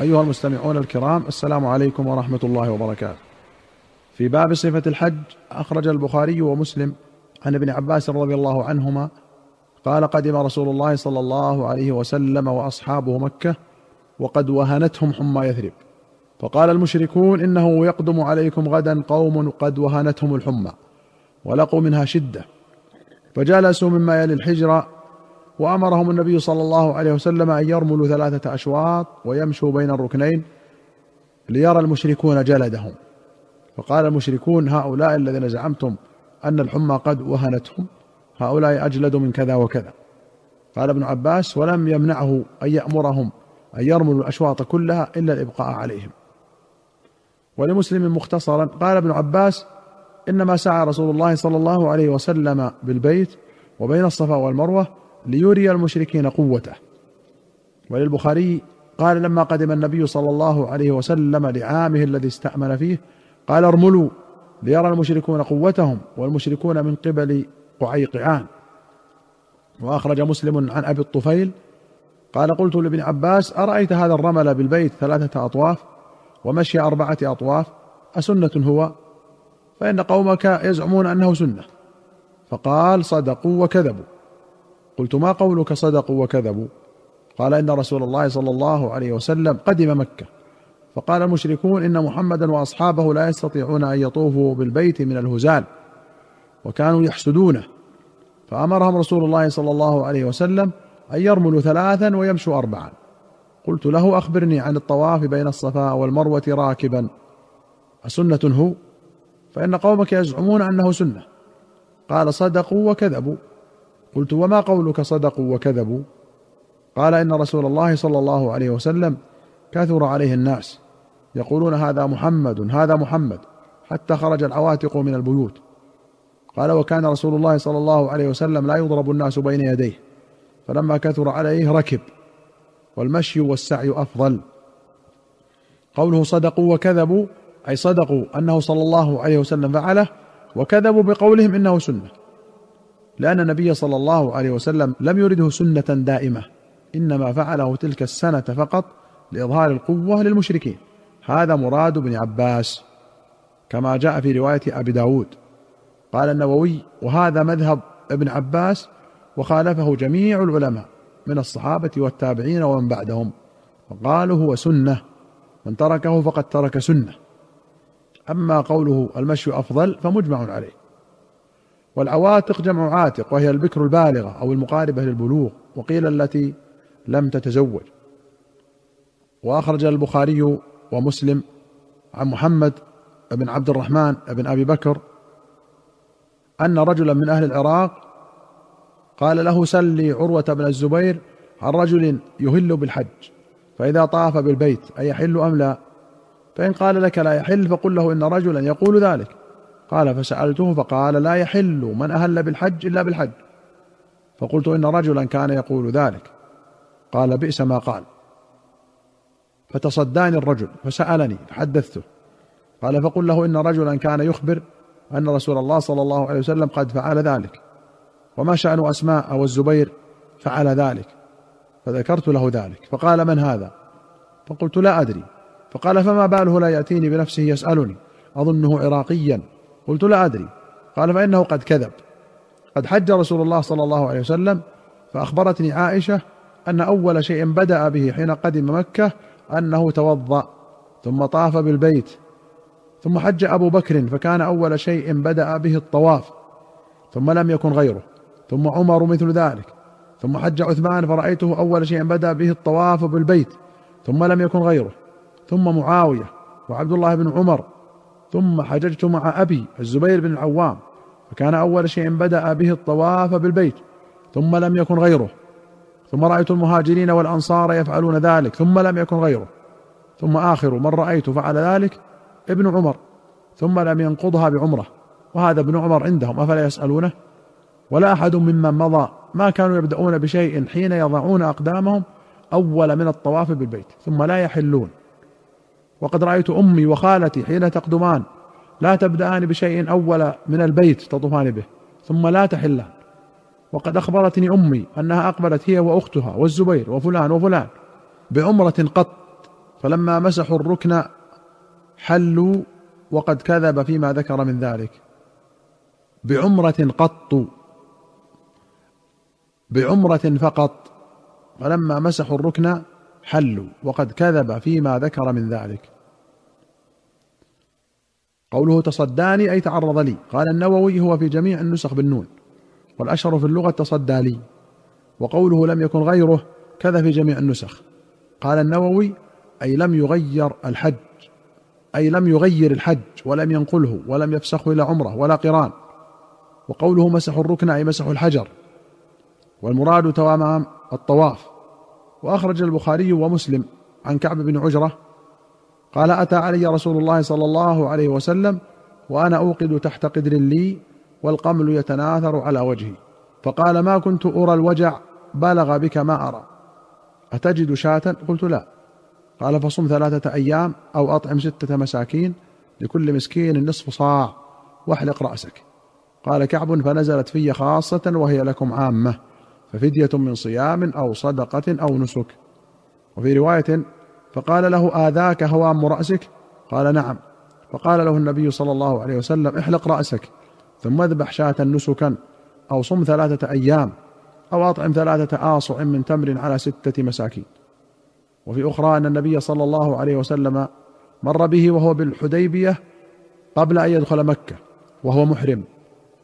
أيها المستمعون الكرام السلام عليكم ورحمة الله وبركاته. في باب صفة الحج أخرج البخاري ومسلم عن ابن عباس رضي الله عنهما قال قدم رسول الله صلى الله عليه وسلم وأصحابه مكة وقد وهنتهم حمى يثرب فقال المشركون إنه يقدم عليكم غدا قوم قد وهنتهم الحمى ولقوا منها شدة فجلسوا مما يلي الحجر وأمرهم النبي صلى الله عليه وسلم أن يرملوا ثلاثة أشواط ويمشوا بين الركنين ليرى المشركون جلدهم. فقال المشركون هؤلاء الذين زعمتم أن الحمى قد وهنتهم هؤلاء أجلد من كذا وكذا. قال ابن عباس ولم يمنعه أن يأمرهم أن يرملوا الأشواط كلها إلا الإبقاء عليهم. ولمسلم مختصرا قال ابن عباس إنما سعى رسول الله صلى الله عليه وسلم بالبيت وبين الصفا والمروة ليري المشركين قوته. وللبخاري قال لما قدم النبي صلى الله عليه وسلم لعامه الذي استأمن فيه قال ارملوا ليرى المشركون قوتهم والمشركون من قبل قعيقعان. وأخرج مسلم عن أبي الطفيل قال قلت لابن عباس أرأيت هذا الرمل بالبيت ثلاثة أطواف ومشي أربعة أطواف أسنة هو؟ فإن قومك يزعمون أنه سنة. فقال صدقوا وكذبوا. قلت ما قولك صدقوا وكذبوا؟ قال إن رسول الله صلى الله عليه وسلم قدم مكة. فقال المشركون إن محمدا وأصحابه لا يستطيعون أن يطوفوا بالبيت من الهزال وكانوا يحسدونه. فأمرهم رسول الله صلى الله عليه وسلم أن يرملوا ثلاثا ويمشوا اربعا. قلت له أخبرني عن الطواف بين الصفا والمروة راكبا. أسنة هو؟ فإن قومك يزعمون أنه سنة. قال صدقوا وكذبوا. قلت وما قولك صدقوا وكذبوا؟ قال إن رسول الله صلى الله عليه وسلم كثر عليه الناس. يقولون هذا محمد هذا محمد. حتى خرج العواتق من البيوت. قال وكان رسول الله صلى الله عليه وسلم لا يضرب الناس بين يديه فلما كثر عليه ركب والمشي والسعي أفضل. قوله صدقوا وكذبوا أي صدقوا أنه صلى الله عليه وسلم فعله وكذبوا بقولهم إنه سنة. لأن النبي صلى الله عليه وسلم لم يرده سنة دائمة إنما فعله تلك السنة فقط لإظهار القوة للمشركين. هذا مراد ابن عباس كما جاء في رواية أبي داود. قال النووي وهذا مذهب ابن عباس وخالفه جميع العلماء من الصحابة والتابعين ومن بعدهم وقالوا هو سنة من تركه فقد ترك سنة. أما قوله المشي أفضل فمجمع عليه. والعواتق جمع عاتق وهي البكر البالغة أو المقاربة للبلوغ وقيل التي لم تتزوج. وأخرج البخاري ومسلم عن محمد بن عبد الرحمن بن أبي بكر أن رجلا من أهل العراق قال له سلي عروة بن الزبير عن رجل يهل بالحج فإذا طاف بالبيت أيحل أم لا؟ فإن قال لك لا يحل فقل له إن رجلا يقول ذلك. قال فسألته فقال لا يحل من أهل بالحج إلا بالحج. فقلت إن رجلا كان يقول ذلك. قال بئس ما قال. فتصداني الرجل فسألني فحدثته. قال فقل له إن رجلا كان يخبر أن رسول الله صلى الله عليه وسلم قد فعل ذلك. وما شأن أسماء أو الزبير فعل ذلك. فذكرت له ذلك. فقال من هذا؟ فقلت لا أدري. فقال فما باله لا يأتيني بنفسه يسألني. أظنه عراقيا. قلت لا أدري. قال فإنه قد كذب. قد حج رسول الله صلى الله عليه وسلم فأخبرتني عائشة أن أول شيء بدأ به حين قدم مكة أنه توضأ ثم طاف بالبيت ثم حج أبو بكر فكان أول شيء بدأ به الطواف ثم لم يكن غيره ثم عمر مثل ذلك ثم حج عثمان فرأيته أول شيء بدأ به الطواف بالبيت ثم لم يكن غيره ثم معاوية وعبد الله بن عمر ثم حججت مع أبي الزبير بن العوام فكان أول شيء بدأ به الطواف بالبيت ثم لم يكن غيره ثم رأيت المهاجرين والأنصار يفعلون ذلك ثم لم يكن غيره ثم آخر من رأيت فعل ذلك ابن عمر ثم لم ينقضها بعمرة وهذا ابن عمر عندهم أفلا يسألونه؟ ولا أحد ممن مضى ما كانوا يبدأون بشيء حين يضعون أقدامهم أول من الطواف بالبيت ثم لا يحلون. وقد رأيت أمي وخالتي حين تقدمان لا تبدأان بشيء أول من البيت تطوفان به ثم لا تحلان وقد أخبرتني أمي أنها أقبلت هي وأختها والزبير وفلان وفلان بعمره قط فلما مسحوا الركن حلوا وقد كذب فيما ذكر من ذلك. بعمرة قط بعمرة فقط فلما مسحوا الركن حلوا وقد كذب فيما ذكر من ذلك. قوله تصداني أي تعرض لي. قال النووي هو في جميع النسخ بالنون. والأشهر في اللغة تصدى لي. وقوله لم يكن غيره كذا في جميع النسخ. قال النووي أي لم يغير الحج. أي لم يغير الحج ولم ينقله ولم يفسخه إلى عمره ولا قران. وقوله مسحوا الركن أي مسحوا الحجر. والمراد توامام الطواف. وأخرج البخاري ومسلم عن كعب بن عجرة قال أتى علي رسول الله صلى الله عليه وسلم وأنا أوقد تحت قدر لي والقمل يتناثر على وجهي. فقال ما كنت أرى الوجع؟ بلغ بك ما أرى. أتجد شاة؟ قلت لا. قال فصم ثلاثة أيام أو أطعم ستة مساكين لكل مسكين نصف صاع واحلق رأسك. قال كعب فنزلت في خاصة وهي لكم عامة ففدية من صيام أو صدقة أو نسك. وفي رواية فقال له آذاك هوام رأسك؟ قال نعم. فقال له النبي صلى الله عليه وسلم احلق رأسك ثم اذبح شاة نسكا أو صم ثلاثة أيام أو أطعم ثلاثة آصع من تمر على ستة مساكين. وفي أخرى أن النبي صلى الله عليه وسلم مر به وهو بالحديبية قبل أن يدخل مكة وهو محرم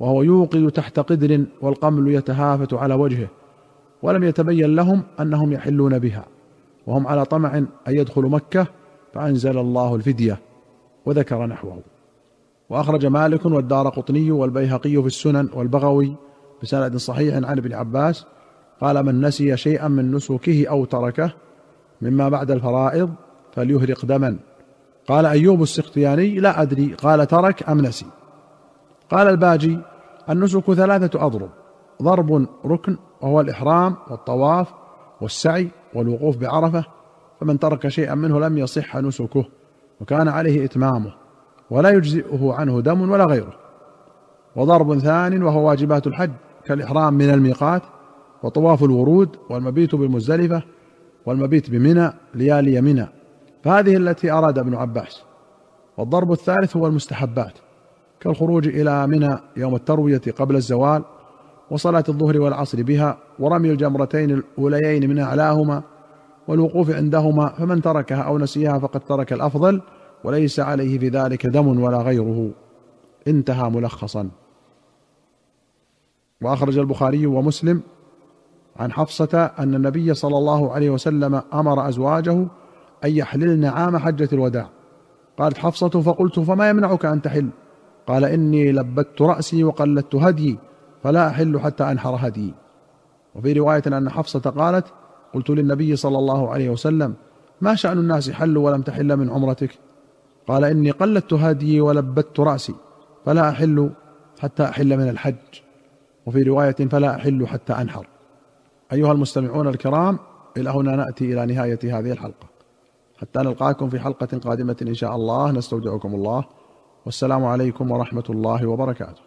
وهو يوقد تحت قدر والقمل يتهافت على وجهه ولم يتبين لهم أنهم يحلون بها. وهم على طمع أن يدخلوا مكة فأنزل الله الفدية وذكر نحوه. وأخرج مالك والدار قطني والبيهقي في السنن والبغوي بسند صحيح عن ابن عباس قال من نسي شيئا من نسكه أو تركه مما بعد الفرائض فليهرق دما. قال أيوب السختياني لا أدري. قال ترك أم نسي. قال الباجي النسك ثلاثة أضرب ضرب ركن وهو الإحرام والطواف والسعي والوقوف بعرفة فمن ترك شيئا منه لم يصح نسكه وكان عليه إتمامه ولا يجزئه عنه دم ولا غيره. وضرب ثان وهو واجبات الحج كالإحرام من الميقات وطواف الورود والمبيت بالمزدلفة والمبيت بمنى ليالي منى. فهذه التي أراد ابن عباس. والضرب الثالث هو المستحبات كالخروج إلى منى يوم التروية قبل الزوال وصلاة الظهر والعصر بها ورمي الجمرتين الأوليين من أعلاهما والوقوف عندهما فمن تركها أو نسيها فقد ترك الأفضل وليس عليه في ذلك دم ولا غيره. انتهى ملخصا. وأخرج البخاري ومسلم عن حفصة أن النبي صلى الله عليه وسلم أمر أزواجه أن يحللن عام حجة الوداع. قالت حفصة فقلت فما يمنعك أن تحل؟ قال إني لبت رأسي وقلدت هديي فلا أحل حتى أنحر هدي. وفي رواية أن حفصة قالت قلت للنبي صلى الله عليه وسلم ما شأن الناس حلوا ولم تحل من عمرتك؟ قال إني قلدت هدي ولبت رأسي فلا أحل حتى أحل من الحج. وفي رواية فلا أحل حتى أنحر. أيها المستمعون الكرام إلى هنا نأتي إلى نهاية هذه الحلقة. حتى نلقاكم في حلقة قادمة إن شاء الله. نستودعكم الله. والسلام عليكم ورحمة الله وبركاته.